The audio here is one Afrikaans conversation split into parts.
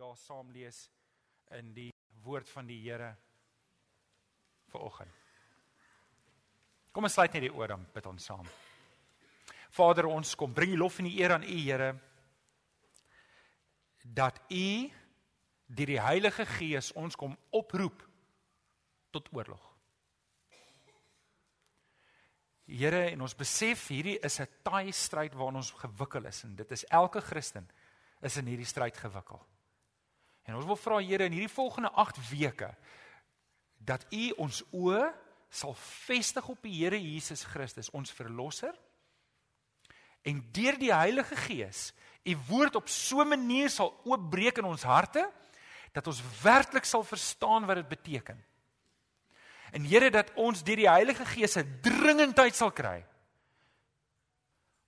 daar saam lees in die woord van die Here vir oggend. Kom ons sluit net die oor dan bid ons saam. Vader, ons kom bring die lof en die eer aan U, Here, dat U deur die Heilige Gees ons kom oproep tot oorlog. Here, en ons besef hierdie is 'n taai stryd waarin ons gewikkel is en dit is elke Christen is in hierdie stryd gewikkel. En ons wil vra Here in hierdie volgende 8 weke dat U ons oë sal vestig op die Here Jesus Christus, ons verlosser. En deur die Heilige Gees, U woord op so 'n manier sal oopbreek in ons harte dat ons werklik sal verstaan wat dit beteken. En Here dat ons deur die Heilige Gees 'n dringendheid sal kry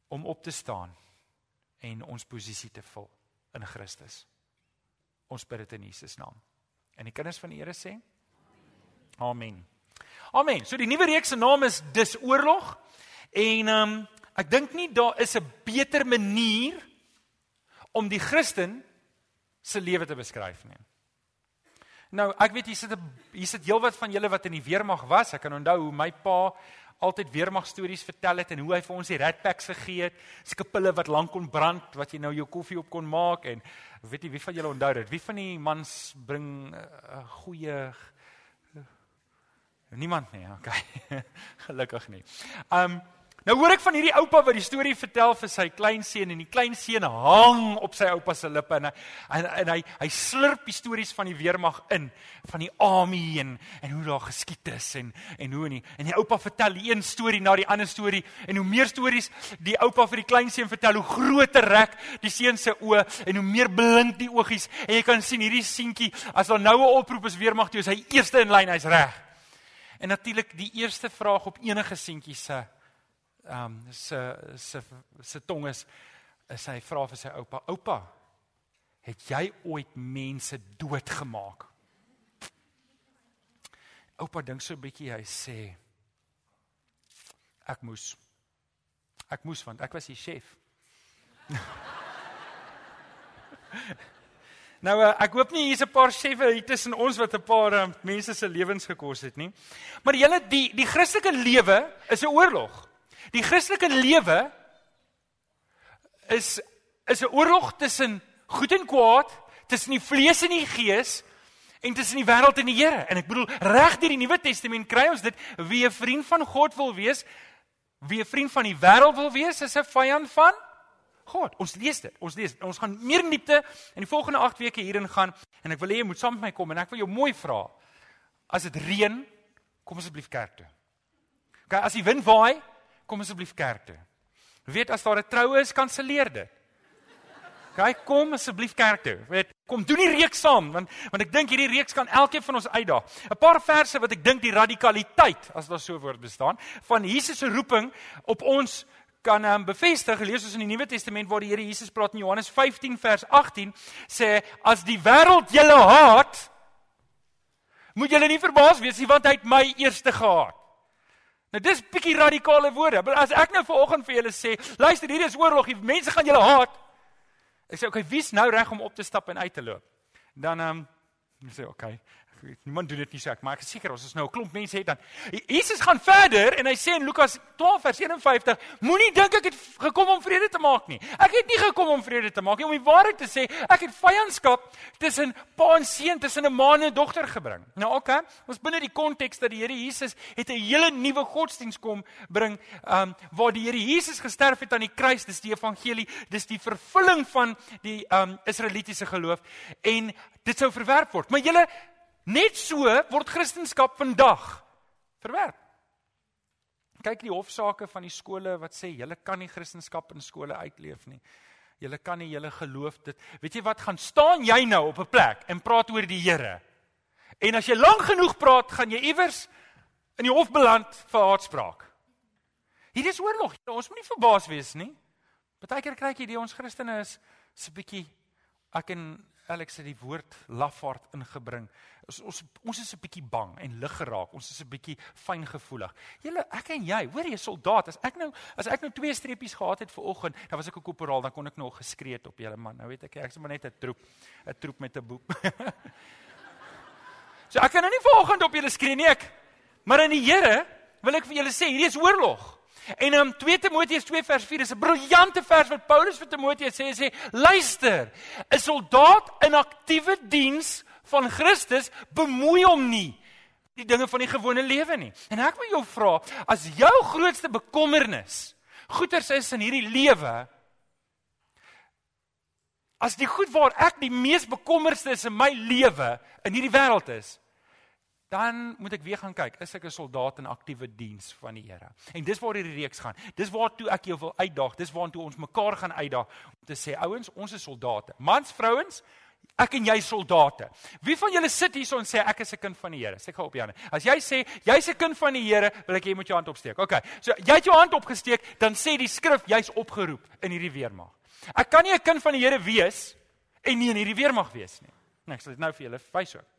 om op te staan en ons posisie te vul in Christus. Ons bid dit in Jesus naam. En die kinders van die Here sê: Amen. Amen. So die nuwe reeks se naam is Dis oorlog. En ehm um, ek dink nie daar is 'n beter manier om die Christen se lewe te beskryf nie. Nou, ek weet hier sit 'n hier sit heelwat van julle wat in die weermag was. Ek kan onthou hoe my pa altyd weermag stories vertel het en hoe hy vir ons die red packs gegee het. Seker pille wat lank kon brand wat jy nou jou koffie op kon maak en weet jy wie van julle onthou dit? Wie van die mans bring 'n uh, goeie Niemand nie, okay. Gelukkig nie. Um nou hoor ek van hierdie oupa wat die storie vertel vir sy kleinseun en die kleinseun hang op sy oupa se lippe en en, en hy hy slurp die stories van die weermag in van die army en en hoe daar geskiet is en en hoe nie. En die oupa vertel die een storie na die ander storie en hoe meer stories die oupa vir die kleinseun vertel, hoe groter rek die seun se oë en hoe meer blink die oogies en jy kan sien hierdie seentjie as daar nou 'n oproep is weermag toe is hy eerste in lyn, hy's reg. En natuurlik die eerste vraag op enige seentjie se ehm um, se se se tong is is hy vra vir sy oupa: "Oupa, het jy ooit mense doodgemaak?" Oupa dink so 'n bietjie, hy sê: "Ek moes. Ek moes want ek was die chef." Nou uh, ek hoop nie hier's 'n paar cheffe hier tussen ons wat 'n paar uh, mense se lewens gekos het nie. Maar julle die die Christelike lewe is 'n oorlog. Die Christelike lewe is is 'n oorlog tussen goed en kwaad, tussen die vlees en die gees en tussen die wêreld en die Here. En ek bedoel reg deur die Nuwe Testament kry ons dit wie 'n vriend van God wil wees, wie 'n vriend van die wêreld wil wees, is 'n vyand van God. Ons lees dit. Ons lees. Ons gaan meer in diepte in die volgende 8 weke hierin gaan en ek wil hê jy moet saam met my kom en ek wil jou mooi vra. As dit reën, kom asseblief kerk toe. OK, as die wind waai, kom asseblief kerk toe. Weet as daar 'n troue is, kanselleer dit. OK, kom asseblief kerk toe. Weet, kom doen die reeks saam want want ek dink hierdie reeks kan elkeen van ons uitdaag. 'n Paar verse wat ek dink die radikaliteit, as daar so 'n woord bestaan, van Jesus se roeping op ons kan um, bevestig. Lees ons in die Nuwe Testament waar die Here Jesus praat in Johannes 15 vers 18 sê as die wêreld julle haat moet julle nie verbaas wees nie want hy het my eerste gehaat. Nou dis bietjie radikale woorde, maar as ek nou vanoggend vir julle sê, luister, hier is oorlog, die mense gaan julle haat. Ek sê okay, wie's nou reg om op te stap en uit te loop? Dan ehm um, sê okay, niemand doen dit nie so ek maar ek is seker ons is nou 'n klomp mense het dan. Jesus gaan verder en hy sê in Lukas 12 vers 51 moenie dink ek het gekom om vrede te maak nie. Ek het nie gekom om vrede te maak nie. Om die waarheid te sê ek het vyandskap tussen pa en seun tussen 'n ma en 'n dogter gebring. Nou okay ons binne die konteks dat die Here Jesus het 'n hele nuwe godsdiens kom bring um, waar die Here Jesus gesterf het aan die kruis dis die evangelie dis die vervulling van die um, Israelitiese geloof en dit sou verwerp word. Maar julle Net so word Christendom vandag verwerp. Kyk die hofsaake van die skole wat sê julle kan nie Christendom in skole uitleef nie. Julle kan nie julle geloof dit. Weet jy wat gaan staan jy nou op 'n plek en praat oor die Here? En as jy lank genoeg praat, gaan jy iewers in die hof beland vir haatspraak. Hier is oorlog. Ons moenie verbaas wees nie. Partykeer kry ek idee ons Christene is 'n bietjie ek en Alex het die woord lafaard ingebring. Ons ons, ons is 'n bietjie bang en lig geraak. Ons is 'n bietjie fyngevoelig. Julle, ek en jy, hoor jy, soldaat, as ek nou as ek nou twee streepies gehad het vir oggend, dan was ek 'n korporaal, dan kon ek nog geskree het op julle man. Nou weet ek, ek is maar net 'n troep, 'n troep met 'n boek. so ek kan nou nie vanoggend op julle skree nie ek. Maar in die Here wil ek vir julle sê, hierdie is oorlog. En in um, 2 Timoteus 2 vers 4 is 'n briljante vers wat Paulus vir Timoteus sê, sê luister, 'n soldaat in aktiewe diens van Christus bemoei hom nie die dinge van die gewone lewe nie. En ek wil jou vra, as jou grootste bekommernis goeders is in hierdie lewe, as die goed waar ek die mees bekommerdste is in my lewe in hierdie wêreld is, dan moet ek weer gaan kyk, is ek 'n soldaat in aktiewe diens van die Here? En dis waar hierdie reeks gaan. Dis waartoe ek jou wil uitdaag. Dis waartoe ons mekaar gaan uitdaag om te sê, ouens, ons is soldate. Mans, vrouens, ek en jy soldate. Wie van julle sit hierso en sê ek is 'n kind van die Here? Steek gou op jou hande. As jy sê jy's 'n kind van die Here, wil ek hê jy moet jou hand opsteek. OK. So jy het jou hand opgesteek, dan sê die skrif jy's opgeroep in hierdie weermag. Ek kan nie 'n kind van die Here wees en nie in hierdie weermag wees nie. Nee, ek sal dit nou vir julle wys ook.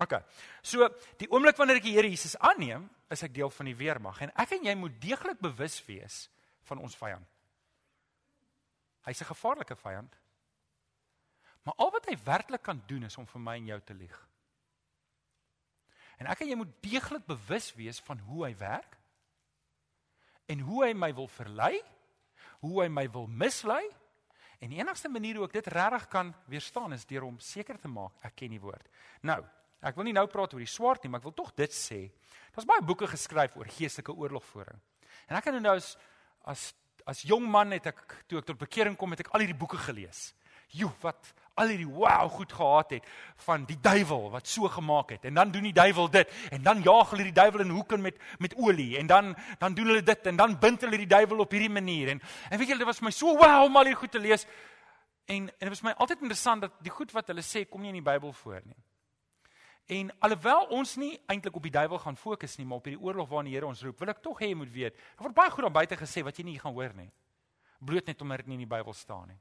OK. So, die oomblik wanneer ek die Here Jesus aanneem, is ek deel van die weermag en ek en jy moet deeglik bewus wees van ons vyand. Hy's 'n gevaarlike vyand. Maar al wat hy werklik kan doen is om vir my en jou te lieg. En ek en jy moet deeglik bewus wees van hoe hy werk en hoe hy my wil verlei, hoe hy my wil mislei. En die enigste manier hoe ek dit regtig kan weerstaan is deur om seker te maak ek ken die woord. Nou, Ek wil nie nou praat oor die swart nie, maar ek wil tog dit sê. Daar's baie boeke geskryf oor geestelike oorlogvoering. En ek het nou as as as jong man het ek toe ek tot bekering kom het ek al hierdie boeke gelees. Jo, wat al hierdie wow goed gehad het van die duiwel wat so gemaak het. En dan doen die duiwel dit en dan jaag hulle die duiwel in hoeke met met olie en dan dan doen hulle dit en dan bind hulle die duiwel op hierdie manier. En en weet jy, dit was my so wow om al hierdie goed te lees. En en dit was my altyd interessant dat die goed wat hulle sê kom nie in die Bybel voor nie. En alhoewel ons nie eintlik op die duiwel gaan fokus nie, maar op hierdie oorlog waarna die Here ons roep, wil ek tog hê jy moet weet. Daar word baie goed aan buite gesê wat jy nie gaan hoor nie. Bloot net omdat dit nie in die Bybel staan nie.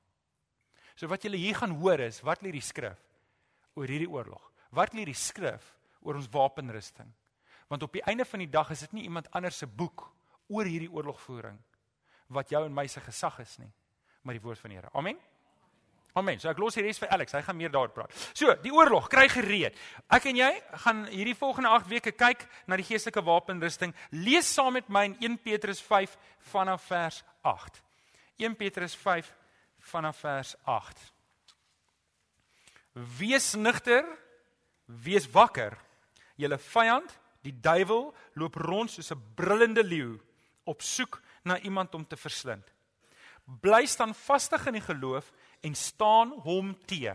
So wat jy hier gaan hoor is wat lê die skrif oor hierdie oorlog? Wat lê die skrif oor ons wapenrusting? Want op die einde van die dag is dit nie iemand anders se boek oor hierdie oorlogvoering wat jou en my se gesag is nie, maar die woord van die Here. Amen. Amen. So ek los die res vir Alex. Hy gaan meer daaroor praat. So, die oorlog, kry gereed. Ek en jy gaan hierdie volgende 8 weke kyk na die geestelike wapenrusting. Lees saam met my in 1 Petrus 5 vanaf vers 8. 1 Petrus 5 vanaf vers 8. Wees nigter, wees wakker. Julle vyand, die duiwel, loop rond soos 'n brullende leeu op soek na iemand om te verslind. Bly staan vastig in die geloof en staan hom te.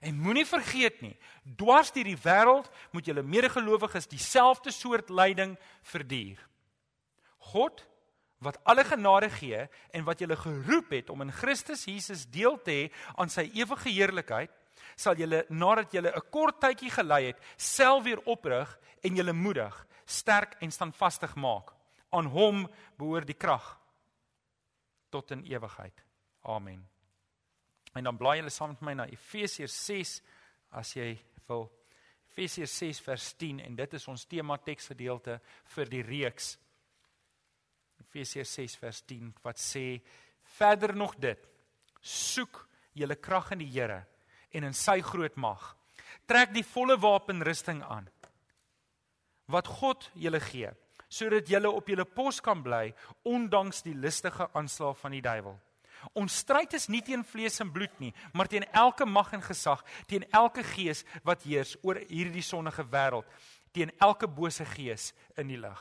En moenie vergeet nie, dwars deur die wêreld moet julle medegelowiges dieselfde soort lyding verduur. God wat alle genade gee en wat julle geroep het om in Christus Jesus deel te hê aan sy ewige heerlikheid, sal julle nadat julle 'n kort tydjie gelei het, self weer oprig en julle moedig, sterk en standvastig maak. Aan hom behoort die krag tot in ewigheid. Amen. En dan blaai julle saam met my na Efesiërs 6 as jy wil. Efesiërs 6 vers 10 en dit is ons tema teksgedeelte vir die reeks. Efesiërs 6 vers 10 wat sê verder nog dit. Soek julle krag in die Here en in sy groot mag. Trek die volle wapenrusting aan wat God julle gee sodat julle op julle pos kan bly ondanks die listige aanslag van die duiwel. Ons stryd is nie teen vlees en bloed nie, maar teen elke mag en gesag, teen elke gees wat heers oor hierdie sonnige wêreld, teen elke bose gees in die lig.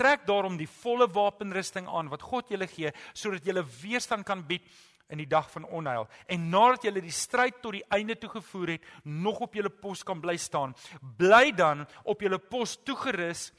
Trek daarom die volle wapenrusting aan wat God julle gee sodat julle weerstand kan bied in die dag van onheil en nadat julle die stryd tot die einde toe gevoer het, nog op julle pos kan bly staan. Bly dan op julle pos toegerus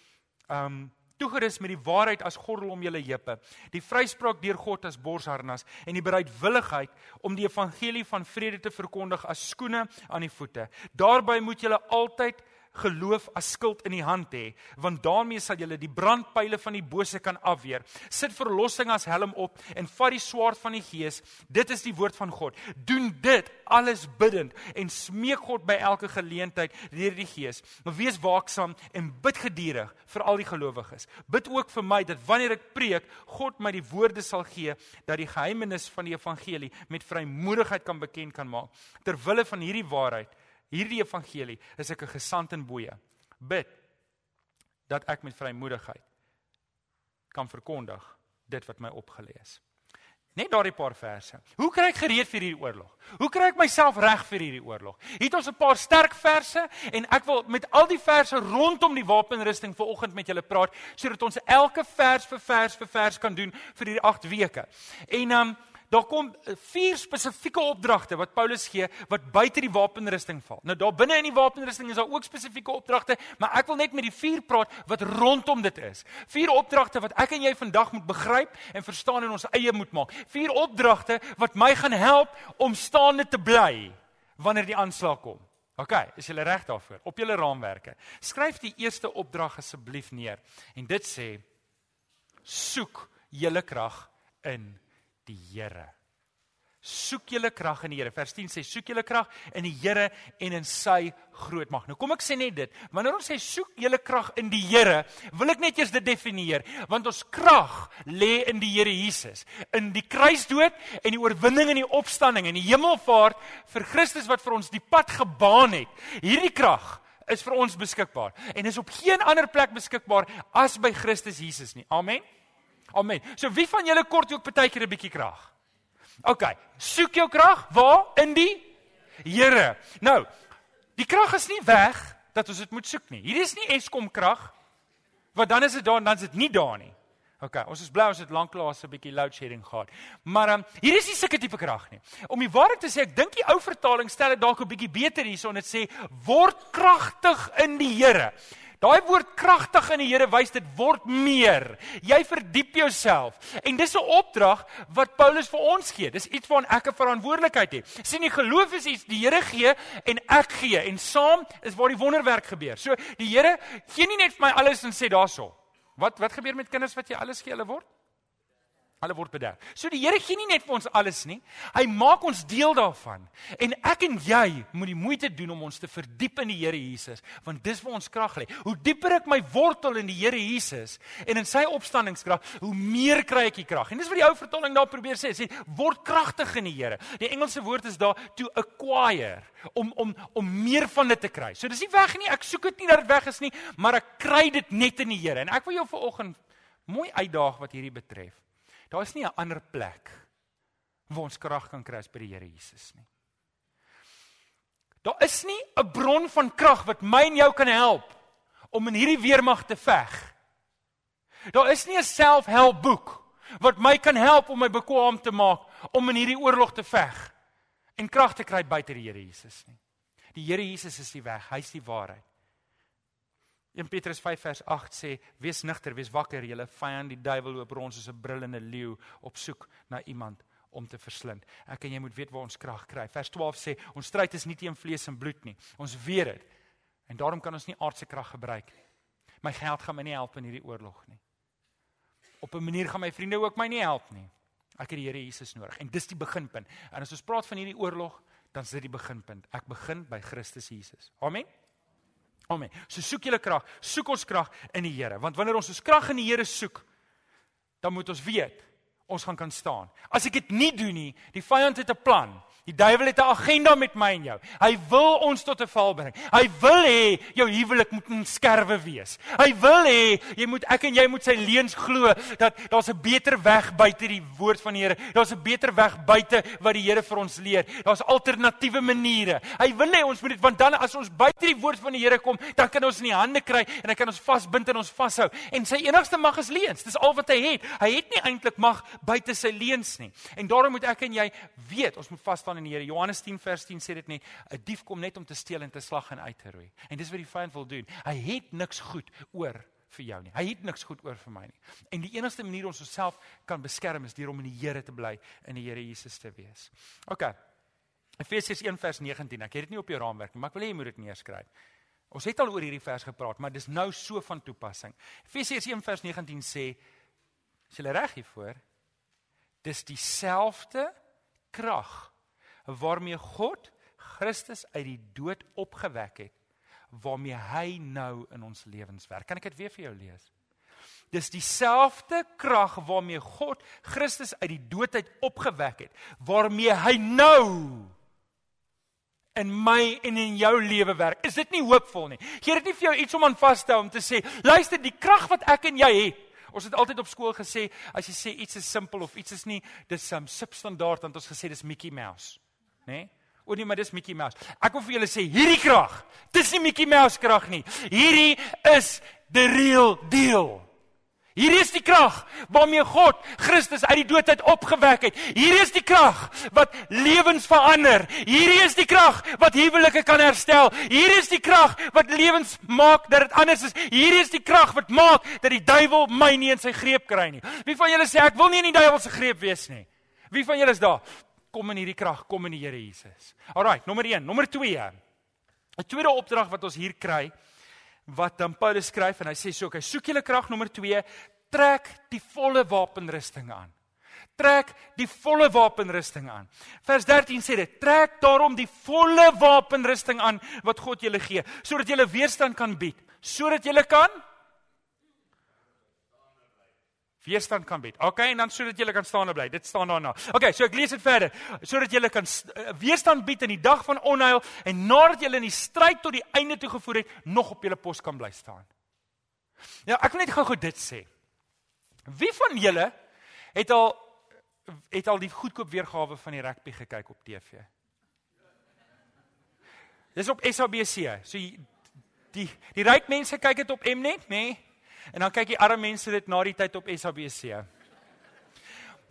um toegerus met die waarheid as gordel om julle heupe, die vryspraak deur God as borsharnas en die bereidwilligheid om die evangelie van vrede te verkondig as skoene aan die voete. Daarby moet julle altyd geloof as skild in die hand hê, want daarmee sal jy die brandpyle van die bose kan afweer. Sit verlossing as helm op en vat die swaard van die Gees. Dit is die woord van God. Doen dit alles bidtend en smeek God by elke geleentheid deur die Gees. Maar wees waaksaam en bid geduldig vir al die gelowiges. Bid ook vir my dat wanneer ek preek, God my die woorde sal gee dat die geheimenis van die evangelie met vrymoedigheid kan bekend kan maak. Ter wille van hierdie waarheid hierdie evangelie is ek 'n gesant in boeye. Bid dat ek met vrymoedigheid kan verkondig dit wat my opgelê is. Net daardie paar verse. Hoe kry ek gereed vir hierdie oorlog? Hoe kry ek myself reg vir hierdie oorlog? Hier het ons 'n paar sterk verse en ek wil met al die verse rondom die wapenrusting vanoggend met julle praat sodat ons elke vers vir vers vir vers kan doen vir hierdie 8 weke. En um daar kom eh, vier spesifieke opdragte wat Paulus gee wat buite die wapenrusting val. Nou daar binne in die wapenrusting is daar ook spesifieke opdragte, maar ek wil net met die vier praat wat rondom dit is. Vier opdragte wat ek en jy vandag moet begryp en verstaan en ons eie moet maak. Vier opdragte wat my gaan help om staande te bly wanneer die aanslag kom. OK, is julle reg daarvoor? Op julle raamwerke. Skryf die eerste opdrag asseblief neer. En dit sê: Soek julle krag in die Here. Soek julle krag in die Here. Vers 10 sê soek julle krag in die Here en in sy groot mag. Nou kom ek sê net dit. Wanneer ons sê soek julle krag in die Here, wil ek net eers dit definieer, want ons krag lê in die Here Jesus, in die kruisdood en die oorwinning en die opstanding en die hemelvaart vir Christus wat vir ons die pad gebaan het. Hierdie krag is vir ons beskikbaar en is op geen ander plek beskikbaar as by Christus Jesus nie. Amen. Amen. So wie van julle kort ook baie keer 'n bietjie krag? OK, soek jou krag waar? In die Here. Nou, die krag is nie weg dat ons dit moet soek nie. Hier is nie Eskom krag wat dan is dit daar en dan is dit nie daar nie. OK, ons is bly ons het lanklaas 'n bietjie load shedding gehad. Maar um, hier is nie sulke tipe krag nie. Om die waarheid te sê, ek dink die ou vertaling stel dit dalk 'n bietjie beter hierson. Dit sê word kragtig in die Here. Daai woord kragtig in die Here wys dit word meer. Jy verdiep jouself. En dis 'n opdrag wat Paulus vir ons gee. Dis iets waaraan ek 'n verantwoordelikheid het. sien die geloof is iets die Here gee en ek gee en saam is waar die wonderwerk gebeur. So die Here gee nie net vir my alles en sê daarso. Wat wat gebeur met kinders wat jy alles gee hulle word? Hulle word bederf. So die Here gee nie net vir ons alles nie. Hy maak ons deel daarvan. En ek en jy moet die moeite doen om ons te verdiep in die Here Jesus, want dis waar ons krag lê. Hoe dieper ek my wortel in die Here Jesus en in sy opstandingskrag, hoe meer kry ek die krag. En dis wat die ou vertaling daar probeer sê, sê word kragtig in die Here. Die Engelse woord is daar to acquire, om om om meer van dit te kry. So dis nie weg nie. Ek soek dit nie dat dit weg is nie, maar ek kry dit net in die Here. En ek wil jou vanoggend mooi uitdaag wat hierdie betref. Daar is nie 'n ander plek waar ons krag kan kry as by die Here Jesus nie. Daar is nie 'n bron van krag wat my en jou kan help om in hierdie weermag te veg. Daar is nie 'n selfhelpboek wat my kan help om my bekwam te maak om in hierdie oorlog te veg en krag te kry buite die Here Jesus nie. Die Here Jesus is die weg, hy's die waarheid. 1 Petrus 5 vers 8 sê: "Wees nigter, wees wakker, julle vyand die duiwel loop rond soos 'n brullende leeu op soek na iemand om te verslind." Ek en jy moet weet waar ons krag kry. Vers 12 sê: "Ons stryd is nie teen vlees en bloed nie. Ons weet dit. En daarom kan ons nie aardse krag gebruik nie. My geld gaan my nie help in hierdie oorlog nie. Op 'n manier gaan my vriende ook my nie help nie. Ek het die Here Jesus nodig en dis die beginpunt. En as ons praat van hierdie oorlog, dan is dit die beginpunt. Ek begin by Christus Jesus. Amen. Amen. So soek julle krag, soek ons krag in die Here, want wanneer ons ons krag in die Here soek, dan moet ons weet ons gaan kan staan. As ek dit nie doen nie, die vyand het 'n plan. Die duiwel het 'n agenda met my en jou. Hy wil ons tot 'n val bring. Hy wil hê jou huwelik moet in skerwe wees. Hy wil hê jy moet ek en jy moet sy leuns glo dat daar's 'n beter weg buite die woord van die Here. Daar's 'n beter weg buite wat die Here vir ons leer. Daar's alternatiewe maniere. Hy wil hê ons moet dit want dan as ons buite die woord van die Here kom, dan kan ons in die hande kry en hy kan ons vasbind en ons vashou. En sy enigste mag is leuns. Dis al wat hy het. Hy het nie eintlik mag buite sy leuns nie. En daarom moet ek en jy weet, ons moet vas staan in die Here. Johannes 10 vers 10 sê dit net, 'n dief kom net om te steel en te slag en uit te roei. En dis wat die vyand wil doen. Hy het niks goed oor vir jou nie. Hy het niks goed oor vir my nie. En die enigste manier ons onsself kan beskerm is deur om in die Here te bly, in die Here Jesus te wees. OK. Efesiërs 1 vers 19. Ek het dit nie op jou raamwerk nie, maar ek wil hê jy moet dit neerskryf. Ons het al oor hierdie vers gepraat, maar dis nou so van toepassing. Efesiërs 1:19 sê, as jy reg hiervoor, dis dieselfde krag waarmee God Christus uit die dood opgewek het, waarmee hy nou in ons lewens werk. Kan ek dit weer vir jou lees? Dis dieselfde krag waarmee God Christus uit die dood uit opgewek het, waarmee hy nou in my en in jou lewe werk. Is dit nie hoopvol nie? Gee dit nie vir jou iets om aan vas te hou om te sê, luister, die krag wat ek en jy het. Ons het altyd op skool gesê as jy sê iets is simpel of iets is nie dis um, substandaard dan het ons gesê dis Mickey Mouse, né? Nee? O nee, maar dis Mickey Mouse. Ek wil vir julle sê hierdie krag, dis nie Mickey Mouse krag nie. Hierdie is the real deal. Hierdie is die krag waarmee God Christus uit die dood uit opgewek het. Hierdie is die krag wat lewens verander. Hierdie is die krag wat huwelike kan herstel. Hierdie is die krag wat lewens maak dat dit anders is. Hierdie is die krag wat maak dat die duiwel my nie in sy greep kry nie. Wie van julle sê ek wil nie in die duiwel se greep wees nie? Wie van julle is daar? Kom in hierdie krag, kom in die Here Jesus. Alraai, nommer 1, nommer 2. 'n Tweede opdrag wat ons hier kry wat dan Paulus skryf en hy sê so, okay, soek julle krag nommer 2, trek die volle wapenrusting aan. Trek die volle wapenrusting aan. Vers 13 sê dit, trek daarom die volle wapenrusting aan wat God julle gee, sodat julle weerstand kan bied, sodat julle kan weerstand kan bied. Okay, en dan sodat jy kan staan en bly. Dit staan daarna. Okay, so ek lees dit verder. Sodat jy kan uh, weerstand bied in die dag van onheil en nadat jy in die stryd tot die einde toe gevoer het, nog op jou pos kan bly staan. Ja, ek wil net gou-gou dit sê. Wie van julle het al het al die goedkoop weergawe van die rugby gekyk op TV? Dis op SABC. So die die ryk mense kyk dit op Mnet, nê? Nee? En dan kyk die arme mense dit na die tyd op SABC.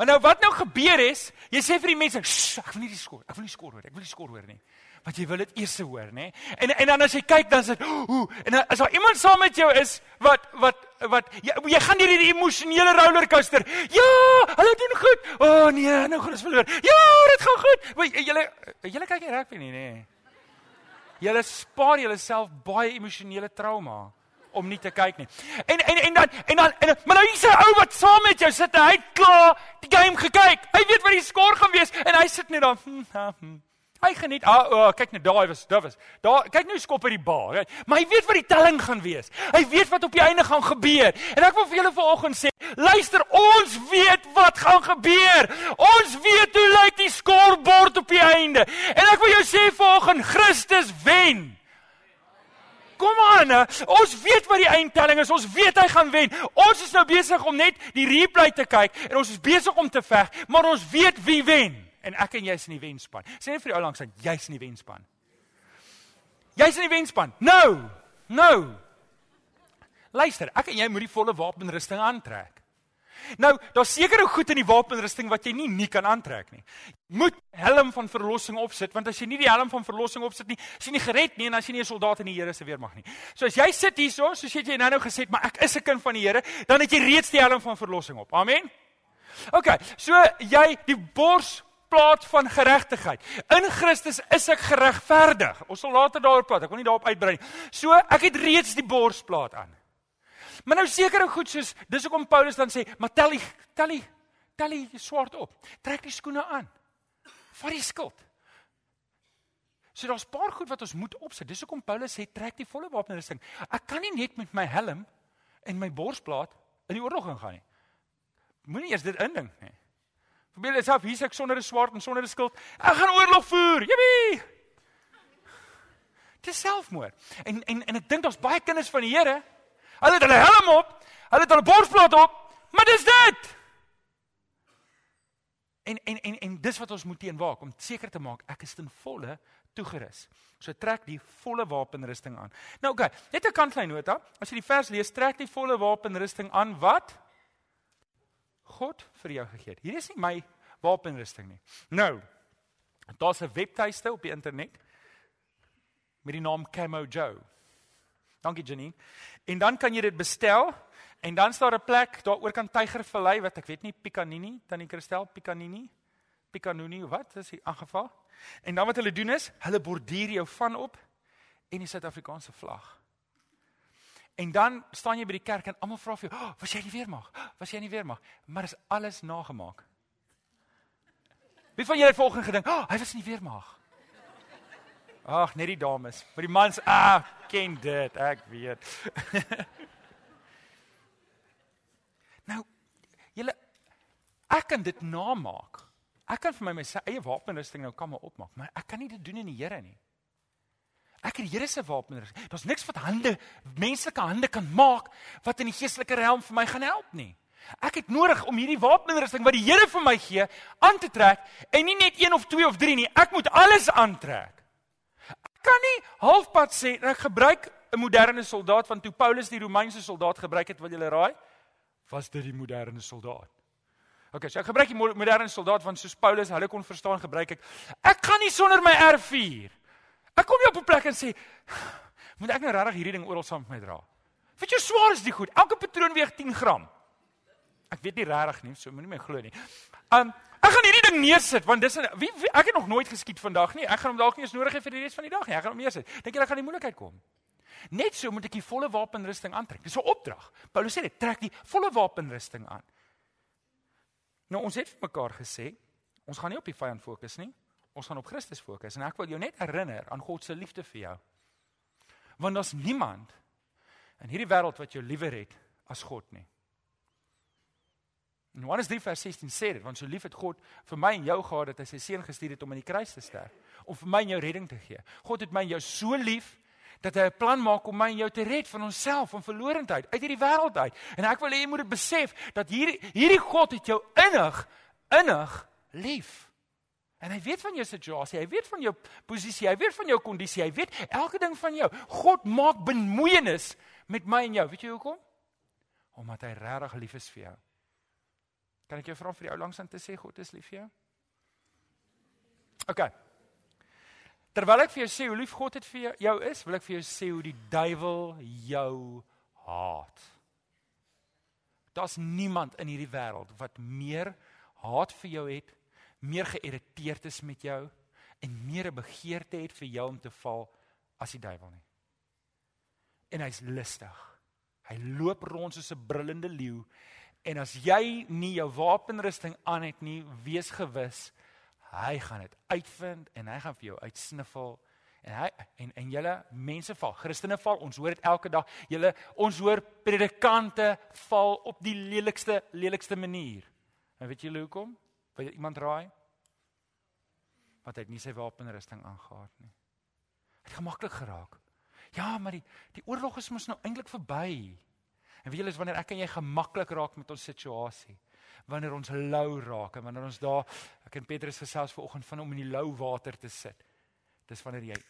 Maar nou wat nou gebeur is, jy sê vir die mense, ek wil nie die skoor, ek wil nie skoor hoor, ek wil nie skoor hoor nie. Want jy wil dit eers hoor, nê? En en dan as jy kyk dan sê, ooh, en as daar iemand saam met jou is wat wat wat jy, jy gaan hierdie emosionele rollercoaster. Ja, hulle doen goed. O oh, nee, nou gaan ons verloor. Ja, dit gaan goed. Julle julle kyk nie rugby nie, nê? Julle spaar julleself baie emosionele trauma om nie te kyk nie. En en en dan en dan en, maar nou hier's 'n ou wat saam met jou sit en hy het klaar die game gekyk. Hy weet wat die skoor gaan wees en hy sit net daar. Hm, hm. Hy geniet. Ah, oh, kyk net daai was, dit was. Daar kyk nou skop by die bar. Right? Maar hy weet wat die telling gaan wees. Hy weet wat op die einde gaan gebeur. En ek wil vir julle vanoggend sê, luister, ons weet wat gaan gebeur. Ons weet hoe lyk die skorbord op die einde. En ek wil jou sê vanoggend, Christus wen. Kom aan, ons weet wat die eindtelling is. Ons weet hy gaan wen. Ons is nou besig om net die replay te kyk en ons is besig om te veg, maar ons weet wie wen. En ek en jy is in die wenspan. Sê net vir die ou langs jy's in die wenspan. Jy's in die wenspan. Nou. Nou. Luister, ek en jy moet die volle wapenrusting aantrek. Nou, daar's sekere goed in die wapenrusting wat jy nie nie kan aantrek nie. Moet helm van verlossing opsit want as jy nie die helm van verlossing opsit nie, is jy nie gered nie en as jy nie 'n soldaat in die Here se weermag nie. So as jy sit hierso, soos jy nou nou gesê het, maar ek is 'n kind van die Here, dan het jy reeds die helm van verlossing op. Amen. OK, so jy die borsplaat van geregtigheid. In Christus is ek geregverdig. Ons sal later daarop praat. Ek wil nie daarop uitbrei nie. So ek het reeds die borsplaat aan. Maar nou sekere goed soos dis hoekom Paulus dan sê, "Maar tel die tel die tel die swart op. Trek die skoene aan. Vat die skild." So daar's 'n paar goed wat ons moet opsit. Dis hoekom Paulus sê, "Trek die volle wapenrusting." Ek kan nie net met my helm en my borsplaat in die oorlog ingaan nie. Moenie eers dit indink nie. Verbeel jouself hier's ek sonder 'n swaard en sonder 'n skild. Ek gaan oorlog voer. Jippie! Dis selfmoord. En en en ek dink daar's baie kinders van die Here Hulle het hulle helm op, hulle het hulle borsplaat op, maar dis dit. En en en en dis wat ons moet teenwaak om seker te maak ek is ten volle toegerus. So trek die volle wapenrusting aan. Nou oké, okay, net 'n kantlyn nota. As jy die vers lees, trek die volle wapenrusting aan wat God vir jou gegee het. Hier is nie my wapenrusting nie. Nou, daar's 'n webtuiste op die internet met die naam Camo Joe. Dankie Janine. En dan kan jy dit bestel en dan staan daar 'n plek daaroor kan Tygervallei wat ek weet nie Picanini, Tannie Christel Picanini, Picanuni wat is die aangeval? En dan wat hulle doen is, hulle borduur jou van op en die Suid-Afrikaanse vlag. En dan staan jy by die kerk en almal vra vir jou, oh, "Was jy nie weermag? Was jy nie weermag?" Maar is alles nagemaak. Wie van julle het volgens gedink, "Ag, oh, hy was nie weermag." Ag, net die dames. Vir die mans, ah, ken dit, ek weet. nou, julle ek kan dit namaak. Ek kan vir my my eie wapenrusting nou kan maar opmaak, maar ek kan nie dit doen in die Here nie. Ek het die Here se wapenrusting. Daar's niks wat hande, menslike hande kan maak wat in die geestelike realm vir my gaan help nie. Ek het nodig om hierdie wapenrusting wat die Here vir my gee aan te trek en nie net een of twee of drie nie. Ek moet alles aantrek. Kan nie halfpad sê ek gebruik 'n moderne soldaat van toe Paulus die Romeinse soldaat gebruik het, wil julle raai? Was dit die moderne soldaat? OK, so ek gebruik die moderne soldaat van soos Paulus, hulle kon verstaan gebruik ek. Ek gaan nie sonder my R4 Ek kom nie op 'n plek en sê moet ek nou regtig hierdie ding oral saam met my dra. Weet jy hoe swaar is dit goed? Elke patroon weeg 10 gram. Ek weet nie regtig nie, so moenie my glo nie. Um ek gaan hierdie ding neersit want dis wie, wie ek het nog nooit geskiet vandag nie. Ek gaan hom dalk nie eens nodig hê vir die res van die dag nie. Ek gaan hom neersit. Dink jy ek gaan die moeilikheid kom? Net so moet ek die volle wapenrusting aantrek. Dis 'n opdrag. Paulus sê dit, trek die volle wapenrusting aan. Nou ons het vir mekaar gesê, ons gaan nie op die vyand fokus nie. Ons gaan op Christus fokus en ek wil jou net herinner aan God se liefde vir jou. Want daar's niemand in hierdie wêreld wat jou liewer het as God nie. In Johannes 3 vers 16 sê dit, want so lief het God vir my en jou gehad dat hy sy seun gestuur het om aan die kruis te sterf om vir my en jou redding te gee. God het my en jou so lief dat hy 'n plan maak om my en jou te red van onsself van verlorendheid uit hierdie wêreld uit. En ek wil hê jy moet dit besef dat hierdie hierdie God het jou innig innig lief. En hy weet van jou situasie, hy weet van jou posisie, hy weet van jou kondisie, hy weet elke ding van jou. God maak bemoeienis met my en jou. Weet jy hoekom? Omdat hy regtig lief is vir jou. Kan ek jou vra vir die ou langs aan te sê God is lief vir jou? OK. Terwyl ek vir jou sê hoe lief God het vir jou, jou is, wil ek vir jou sê hoe die duiwel jou haat. Daar's niemand in hierdie wêreld wat meer haat vir jou het meer geïrriteerd is met jou en meer 'n begeerte het vir jou om te val as die duiwel nie. En hy's lustig. Hy loop rond soos 'n brullende leeu en as jy nie jou wapenrusting aan het nie, wees gewis hy gaan dit uitvind en hy gaan vir jou uitsniffel en hy en en julle mense val, Christene val, ons hoor dit elke dag. Julle ons hoor predikante val op die lelikste lelikste manier. En weet julle hoekom? Wil iemand raai? Want hy het nie sy wapenrusting aangetree nie. Hy het gemaklik geraak. Ja, maar die die oorlog is mos nou eintlik verby. En weet julle is wanneer ek en jy gemaklik raak met ons situasie, wanneer ons lou raak en wanneer ons daar ek en Petrus gesels vanoggend van om in die lou water te sit. Dis wanneer jy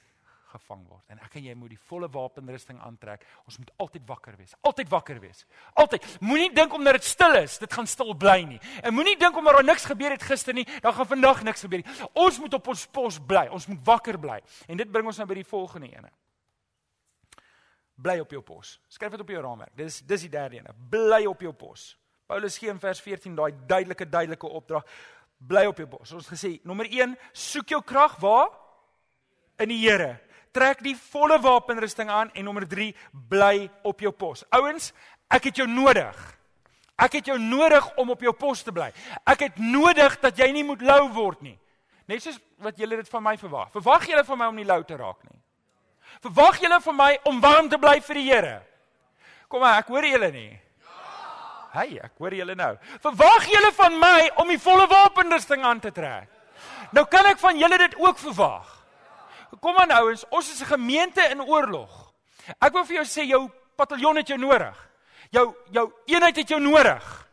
gevang word. En ek en jy moet die volle wapenrusting aantrek. Ons moet altyd wakker wees. Altyd wakker wees. Altyd. Moenie dink omdat dit stil is, dit gaan stil bly nie. En moenie dink omdat daar niks gebeur het gister nie, dan gaan vandag niks gebeur nie. Ons moet op ons pos bly. Ons moet wakker bly. En dit bring ons nou by die volgende ene. Bly op jou pos. Skryf dit op jou raamwerk. Dis dis die derde ene. Bly op jou pos. Paulus gee in vers 14 daai duidelike duidelike opdrag. Bly op jou pos. Ons gesê, nommer 1, soek jou krag waar? In die Here trek die volle wapenrusting aan en nommer 3 bly op jou pos. Ouens, ek het jou nodig. Ek het jou nodig om op jou pos te bly. Ek het nodig dat jy nie moet lou word nie. Net soos wat julle dit van my verwag. Verwag julle van my om nie lou te raak nie? Verwag julle van my om warm te bly vir die Here? Kom maar, ek hoor julle nie. Ja. Hey, ek hoor julle nou. Verwag julle van my om die volle wapenrusting aan te trek? Nou kan ek van julle dit ook verwag. Kom aan ouens, ons is 'n gemeente in oorlog. Ek wil vir jou sê jou pataljon het jou nodig. Jou jou eenheid het jou nodig.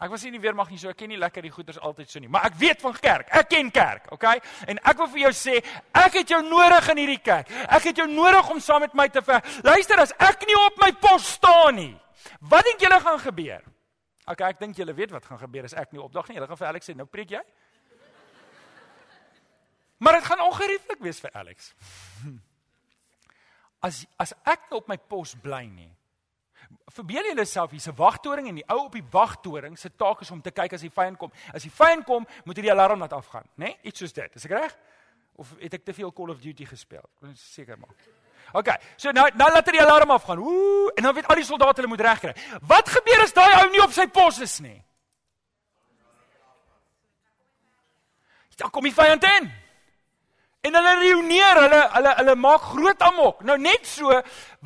Ek was nie weer mag nie so ek ken nie lekker die goeters altyd so nie, maar ek weet van kerk. Ek ken kerk, okay? En ek wil vir jou sê, ek het jou nodig in hierdie kerk. Ek het jou nodig om saam met my te veg. Luister as ek nie op my pos staan nie, wat dink julle gaan gebeur? Okay, ek dink julle weet wat gaan gebeur as ek nie opdag nie. Hulle gaan vir Alex sê, "Nou preek jy?" Maar dit gaan ongerieflik wees vir Alex. As as ek nou op my pos bly nie. Verbeel julle self hier's 'n wagtoring en die ou op die wagtoring se taak is om te kyk as die vyand kom. As die vyand kom, moet hy die alarm laat afgaan, né? Nee? Iets soos dit. Is ek reg? Of het ek te veel Call of Duty gespeel? Wil seker maak. OK. So nou nou laat hy die alarm afgaan. Ooh, en dan weet al die soldate hulle moet regkry. Wat gebeur as daai ou nie op sy pos is nie? Dan kom die vyand in. En hulle reuneer, hulle hulle hulle maak groot amok. Nou net so,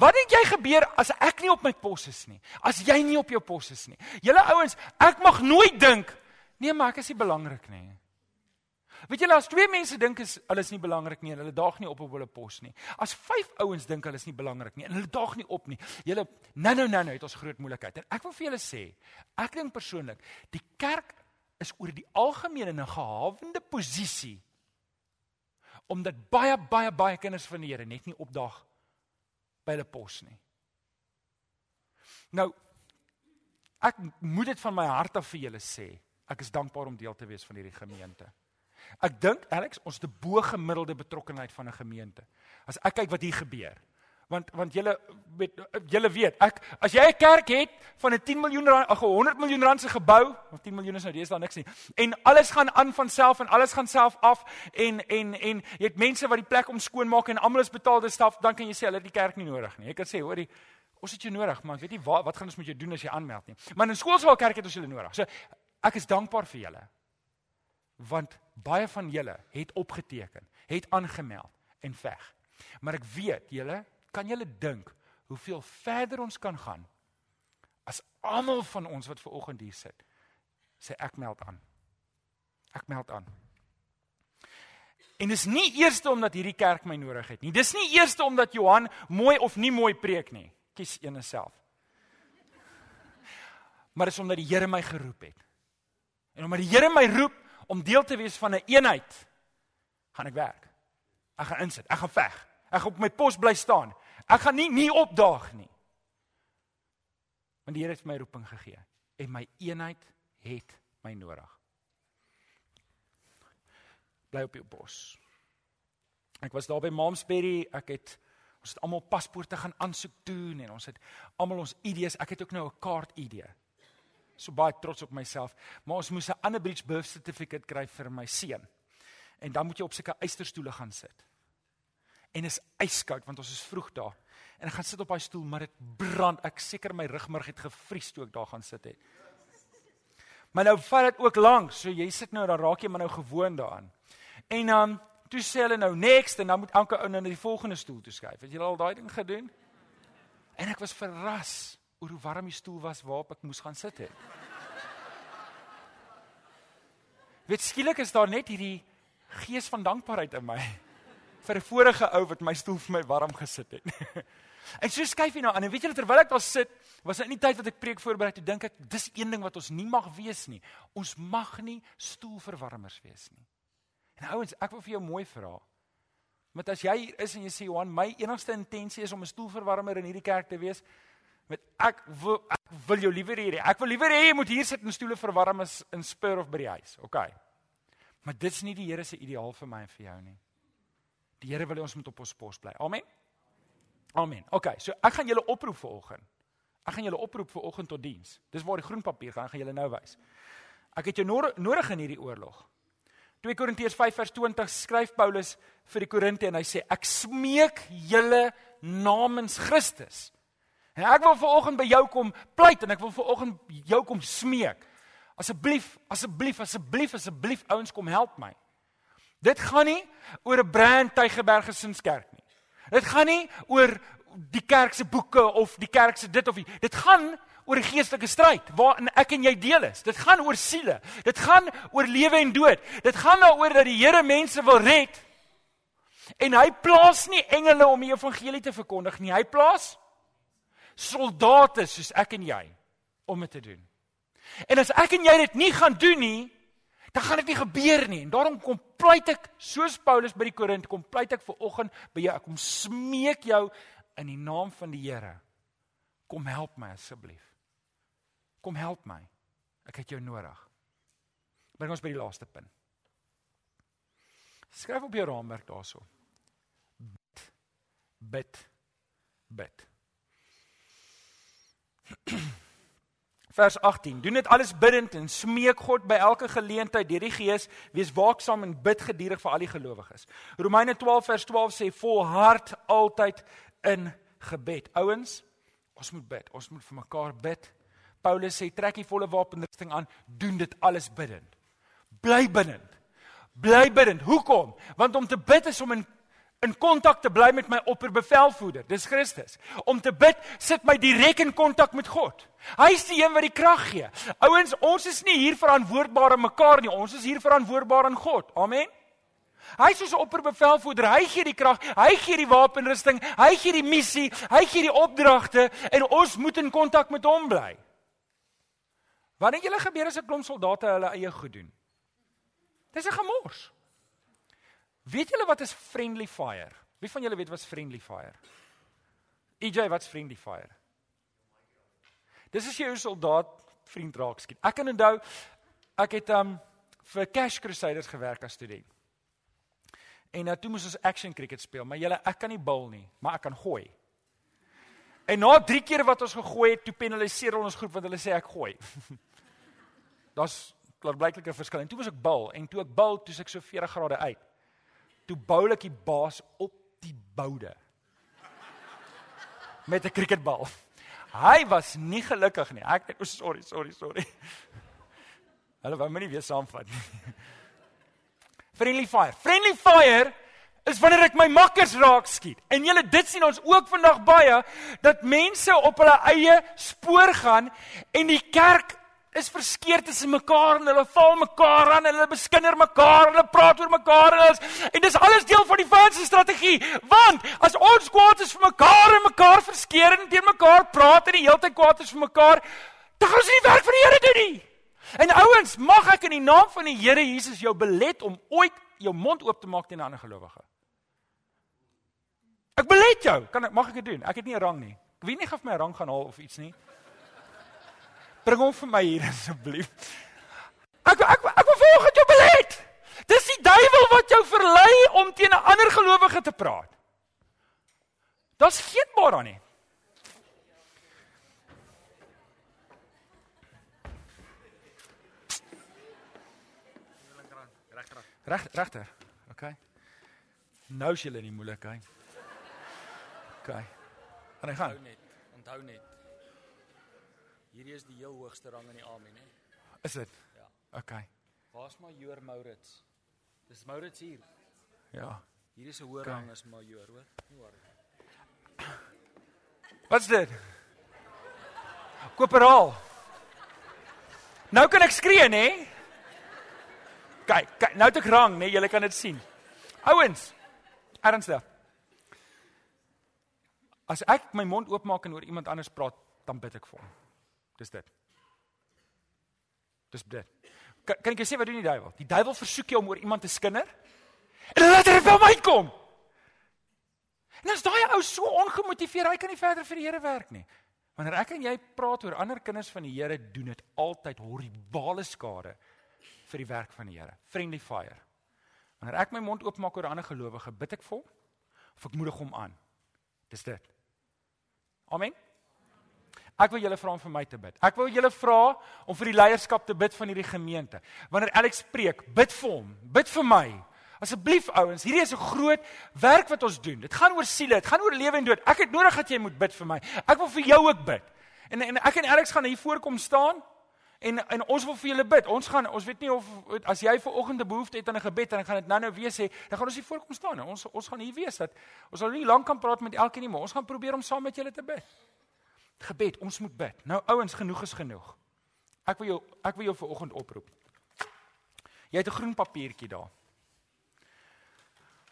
wat dink jy gebeur as ek nie op my pos is nie? As jy nie op jou pos is nie. Julle ouens, ek mag nooit dink nee, maar ek is nie belangrik nie. Weet julle as twee mense dink is hulle is nie belangrik nie en hulle daag nie op op hulle pos nie. As vyf ouens dink hulle is nie belangrik nie en hulle daag nie op nie. Julle nou nou nou nou het ons groot moeilikheid. En ek wil vir julle sê, ek dink persoonlik, die kerk is oor die algemeen in 'n gehawende posisie omdat baie baie baie kinders van die Here net nie opdaag by hulle pos nie. Nou ek moet dit van my hart af vir julle sê. Ek is dankbaar om deel te wees van hierdie gemeente. Ek dink Alex, ons het 'n bo gemiddelde betrokkeheid van 'n gemeente. As ek kyk wat hier gebeur, want want julle weet julle weet ek as jy 'n kerk het van 'n 10 miljoen rand ag 100 miljoen rand se gebou of 10 miljoen is nou dis daar niks nie en alles gaan aan van self en alles gaan self af en en en jy het mense wat die plek om skoon maak en almal is betaalde staf dan kan jy sê hulle het die kerk nie nodig nie. Jy kan sê hoorie ons het jou nodig maar ek weet nie wat wat gaan ons met jou doen as jy aanmeld nie. Maar in skoolswel kerk het ons julle nodig. So ek is dankbaar vir julle want baie van julle het opgeteken het aangemeld en veg. Maar ek weet julle Kan julle dink hoeveel verder ons kan gaan as almal van ons wat ver oggend hier sit sê ek meld aan. Ek meld aan. En dis nie eerste omdat hierdie kerk my nodig het nie. Dis nie eerste omdat Johan mooi of nie mooi preek nie. Kies een self. Maar dis omdat die Here my geroep het. En omdat die Here my roep om deel te wees van 'n een eenheid, gaan ek werk. Ek gaan insit. Ek gaan veg. Ek gaan op my pos bly staan. Ek gaan nie nie opdaag nie. Want die Here het my roeping gegee en my eenheid het my nodig. Bly op jou bos. Ek was daar by Momsbury, ek het ons het almal paspoorte gaan aansoek doen en ons het almal ons ID's, ek het ook nou 'n kaart ID. So baie trots op myself, maar ons moes 'n ander bridge birth certificate kry vir my seun. En dan moet jy op sulke eysterstoele gaan sit en is yskoud want ons is vroeg daar. En ek gaan sit op daai stoel, maar dit brand. Ek seker my rugmurg het gevries toe ek daar gaan sit het. Maar nou vat dit ook lank, so jy sit nou dan raak jy maar nou gewoond daaraan. En dan um, toe sê hulle nou next en dan moet elke ou nou na die volgende stoel toe skuif. Het jy al daai ding gedoen? En ek was verras oor hoe warm die stoel was waarop ek moes gaan sit het. Weet skielik is daar net hierdie gees van dankbaarheid in my vir 'n vorige ou wat my stoel vir my warm gesit het. en so skuif jy nou aan en weet jy terwyl ek daar sit, was dit in die tyd wat ek preek voorberei, toe dink ek dis een ding wat ons nie mag wees nie. Ons mag nie stoelverwarmers wees nie. En ouens, ek wil vir jou mooi vra. Want as jy hier is en jy sê Johan, my enigste intensie is om 'n stoelverwarmer in hierdie kerk te wees, met ek wil ek wil jou liewer hê. Ek wil liewer hê jy moet hier sit en stoele verwarm as in Spur of by die huis. OK. Maar dit's nie die Here se ideaal vir my en vir jou nie. Die Here wil hê ons moet op ons pos bly. Amen. Amen. OK, so ek gaan julle oproep vir oggend. Ek gaan julle oproep vir oggend tot diens. Dis waar die groen papier gaan, gaan julle nou wys. Ek het jou nodig in hierdie oorlog. 2 Korintiërs 5 vers 20 skryf Paulus vir die Korinte en hy sê ek smeek julle namens Christus. En ek wil vanoggend by jou kom pleit en ek wil vanoggend jou kom smeek. Asseblief, asseblief, asseblief, asseblief ouens kom help my. Dit gaan nie oor 'n brand Tygerberg gesinskerk nie. Dit gaan nie oor die kerk se boeke of die kerk se dit of die. Dit gaan oor 'n geestelike stryd waarin ek en jy deel is. Dit gaan oor siele. Dit gaan oor lewe en dood. Dit gaan daaroor dat die Here mense wil red. En hy plaas nie engele om die evangelie te verkondig nie. Hy plaas soldate soos ek en jy om dit te doen. En as ek en jy dit nie gaan doen nie, dan gaan dit nie gebeur nie. En daarom kom pleit ek soos Paulus by die Korint kom pleit ek vir oggend by jou. Ek kom smeek jou in die naam van die Here. Kom help my asseblief. Kom help my. Ek het jou nodig. Bring ons by die laaste punt. Skryf op jou raamwerk daarso. Bid. Bid. Bid. Vers 18. Doen dit alles bidtend en smeek God by elke geleentheid deur die Gees, wees waaksaam en bid geduldig vir al die gelowiges. Romeine 12 vers 12 sê volhard altyd in gebed. Ouens, ons moet bid. Ons moet vir mekaar bid. Paulus sê trek die volle wapenrusting aan, doen dit alles bidtend. Bly bidtend. Bly bidtend. Hoekom? Want om te bid is om in in kontak te bly met my opperbevelvoerder. Dis Christus. Om te bid sit my direk in kontak met God. Hy is die een wat die krag gee. Ouens, ons is nie hier verantwoordbaar aan mekaar nie. Ons is hier verantwoordbaar aan God. Amen. Hy is 'n opperbevelvoerder. Hy gee die krag, hy gee die wapenrusting, hy gee die missie, hy gee die opdragte en ons moet in kontak met hom bly. Wanneer julle gebeur as 'n klomp soldate hulle eie goed doen. Dis 'n gemors. Weet julle wat is friendly fire? Wie van julle weet wat is friendly fire? EJ, wat's friendly fire? Dis as jy 'n soldaat vriend raak skiet. Ek kan onthou ek het um vir Cash Crusaders gewerk as student. En nou toe moes ons action cricket speel, maar julle ek kan nie bil nie, maar ek kan gooi. En na 3 keer wat ons gegooi het, toe penaliseer ons groep want hulle sê ek gooi. Daar's klaarblyklik 'n verskil. En toe was ek bil en toe ek bil, toe ek so 40 grade uit toe bou ek die baas op die boude met 'n cricketbal. Hy was nie gelukkig nie. Ek oh, sorry, sorry, sorry. Hulle wou my nie weer saamvat nie. Friendly fire. Friendly fire is wanneer ek my makkers raak skiet. En julle dit sien ons ook vandag baie dat mense op hulle eie spoor gaan en die kerk is verskeer tussen mekaar en hulle val mekaar aan en hulle beskinder mekaar en hulle praat oor mekaar en alles. En dis alles deel van die vyand se strategie want as ons kwaad is vir mekaar en mekaar verskeer en teen mekaar praat en die hele tyd kwaad is vir mekaar dan gaan ons nie werk vir die Here doen nie. En ouens mag ek in die naam van die Here Jesus jou belet om ooit jou mond oop te maak teen 'n ander gelowige ek belet jou. Kan ek mag ek dit doen? Ek het nie 'n rang nie. Ek weet nie of my rang gaan haal of iets nie Bring hom vir my hier asseblief. Ek ek ek wil volgens jou belet. Dis die duiwel wat jou verlei om teen 'n ander gelowige te praat. Daar's geen maar aan nie. Reg regter. OK. Nou is jy in die moeilikheid. OK. Gaan hy gaan. Onthou net, onthou net. Hierdie is die heel hoogste rang in die army, né? Is dit? Ja. OK. Waar's majoor Maurits? Dis Maurits hier. Ja. Hier is 'n hoër Oké. rang as majoor, hoor. Nie waar nie. Wat's dit? Koperaal. Nou kan ek skree, nê? Kyk, kyk, nou het ek rang, nê? Julle kan dit sien. Ouens, ernstig. As ek my mond oopmaak en oor iemand anders praat, dan bid ek vir hom. Dis dit. Dis dit. Kan, kan ek jou sê wat doen die duiwel? Die duiwel versoek jou om oor iemand te skinder. En laat hy by my kom. En as daai ou so ongemotiveerd, hy kan nie verder vir die Here werk nie. Wanneer ek en jy praat oor ander kinders van die Here, doen dit altyd horribale skade vir die werk van die Here. Friendly fire. Wanneer ek my mond oopmaak oor 'n ander gelowige, bid ek vir hom of ek moedig hom aan. Dis dit. Amen. Ek wil julle vra om vir my te bid. Ek wil julle vra om vir die leierskap te bid van hierdie gemeente. Wanneer Alex preek, bid vir hom, bid vir my. Asseblief ouens, hierdie is 'n groot werk wat ons doen. Dit gaan oor siele, dit gaan oor lewe en dood. Ek het nodig dat jy moet bid vir my. Ek wil vir jou ook bid. En en ek en Alex gaan hier voorkom staan en en ons wil vir julle bid. Ons gaan ons weet nie of as jy ver oggend 'n behoefte het aan 'n gebed en ek gaan dit nou-nou weer sê, dan gaan ons hier voorkom staan. En ons ons gaan hier wees dat ons sal nie lank kan praat met elkeen nie, maar ons gaan probeer om saam met julle te bid. Gebed, ons moet bid. Nou ouens, genoeg is genoeg. Ek wil jou ek wil jou vir oggend oproep. Jy het 'n groen papiertjie daar.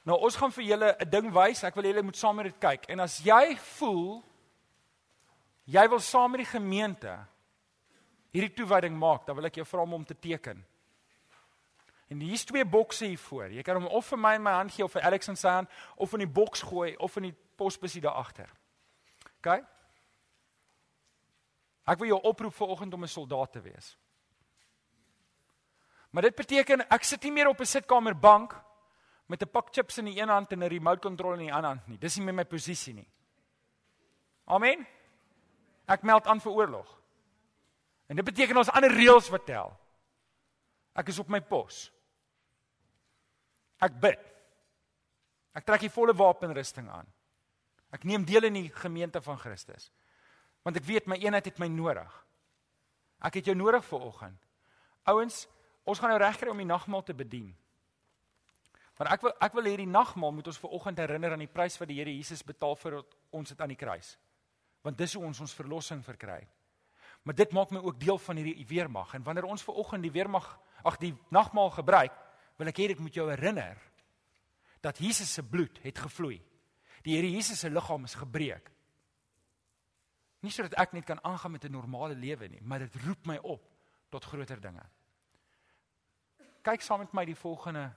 Nou ons gaan vir julle 'n ding wys. Ek wil julle moet saam met dit kyk. En as jy voel jy wil saam met die gemeente hierdie toewyding maak, dan wil ek jou vra om hom te teken. En hier's twee bokse hier voor. Jy kan hom of vir my in my hand gee of vir Alex in sy hand of in die boks gooi of in die posbusie daar agter. OK? Ek wil jou oproep vanoggend om 'n soldaat te wees. Maar dit beteken ek sit nie meer op 'n sitkamerbank met 'n pak chips in die een hand en 'n remote control in die ander hand nie. Dis nie meer my posisie nie. Amen. Ek meld aan vir oorlog. En dit beteken ons ander reëls wat tel. Ek is op my pos. Ek bid. Ek trek die volle wapenrusting aan. Ek neem deel in die gemeente van Christus. Want ek weet my eenheid het my nodig. Ek het jou nodig vir oggend. Ouens, ons gaan nou regkry om die nagmaal te bedien. Maar ek wil ek wil hierdie nagmaal moet ons ver oggend herinner aan die prys wat die Here Jesus betaal vir ons het aan die kruis. Want dis hoe ons ons verlossing verkry. Maar dit maak my ook deel van hierdie weermag en wanneer ons ver oggend die weermag ag die nagmaal gebruik, wil ek hê dit moet jou herinner dat Jesus se bloed het gevloei. Die Here Jesus se liggaam is gebreek. Nie sodat ek net kan aangaan met 'n normale lewe nie, maar dit roep my op tot groter dinge. Kyk saam met my die volgende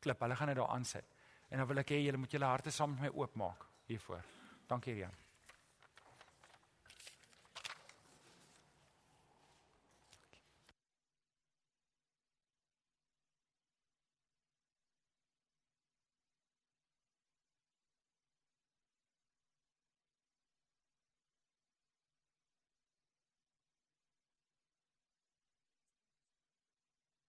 klip. Hulle gaan dit daar aansit. En dan wil ek hê julle moet julle harte saam met my oopmaak hiervoor. Dankie Rian.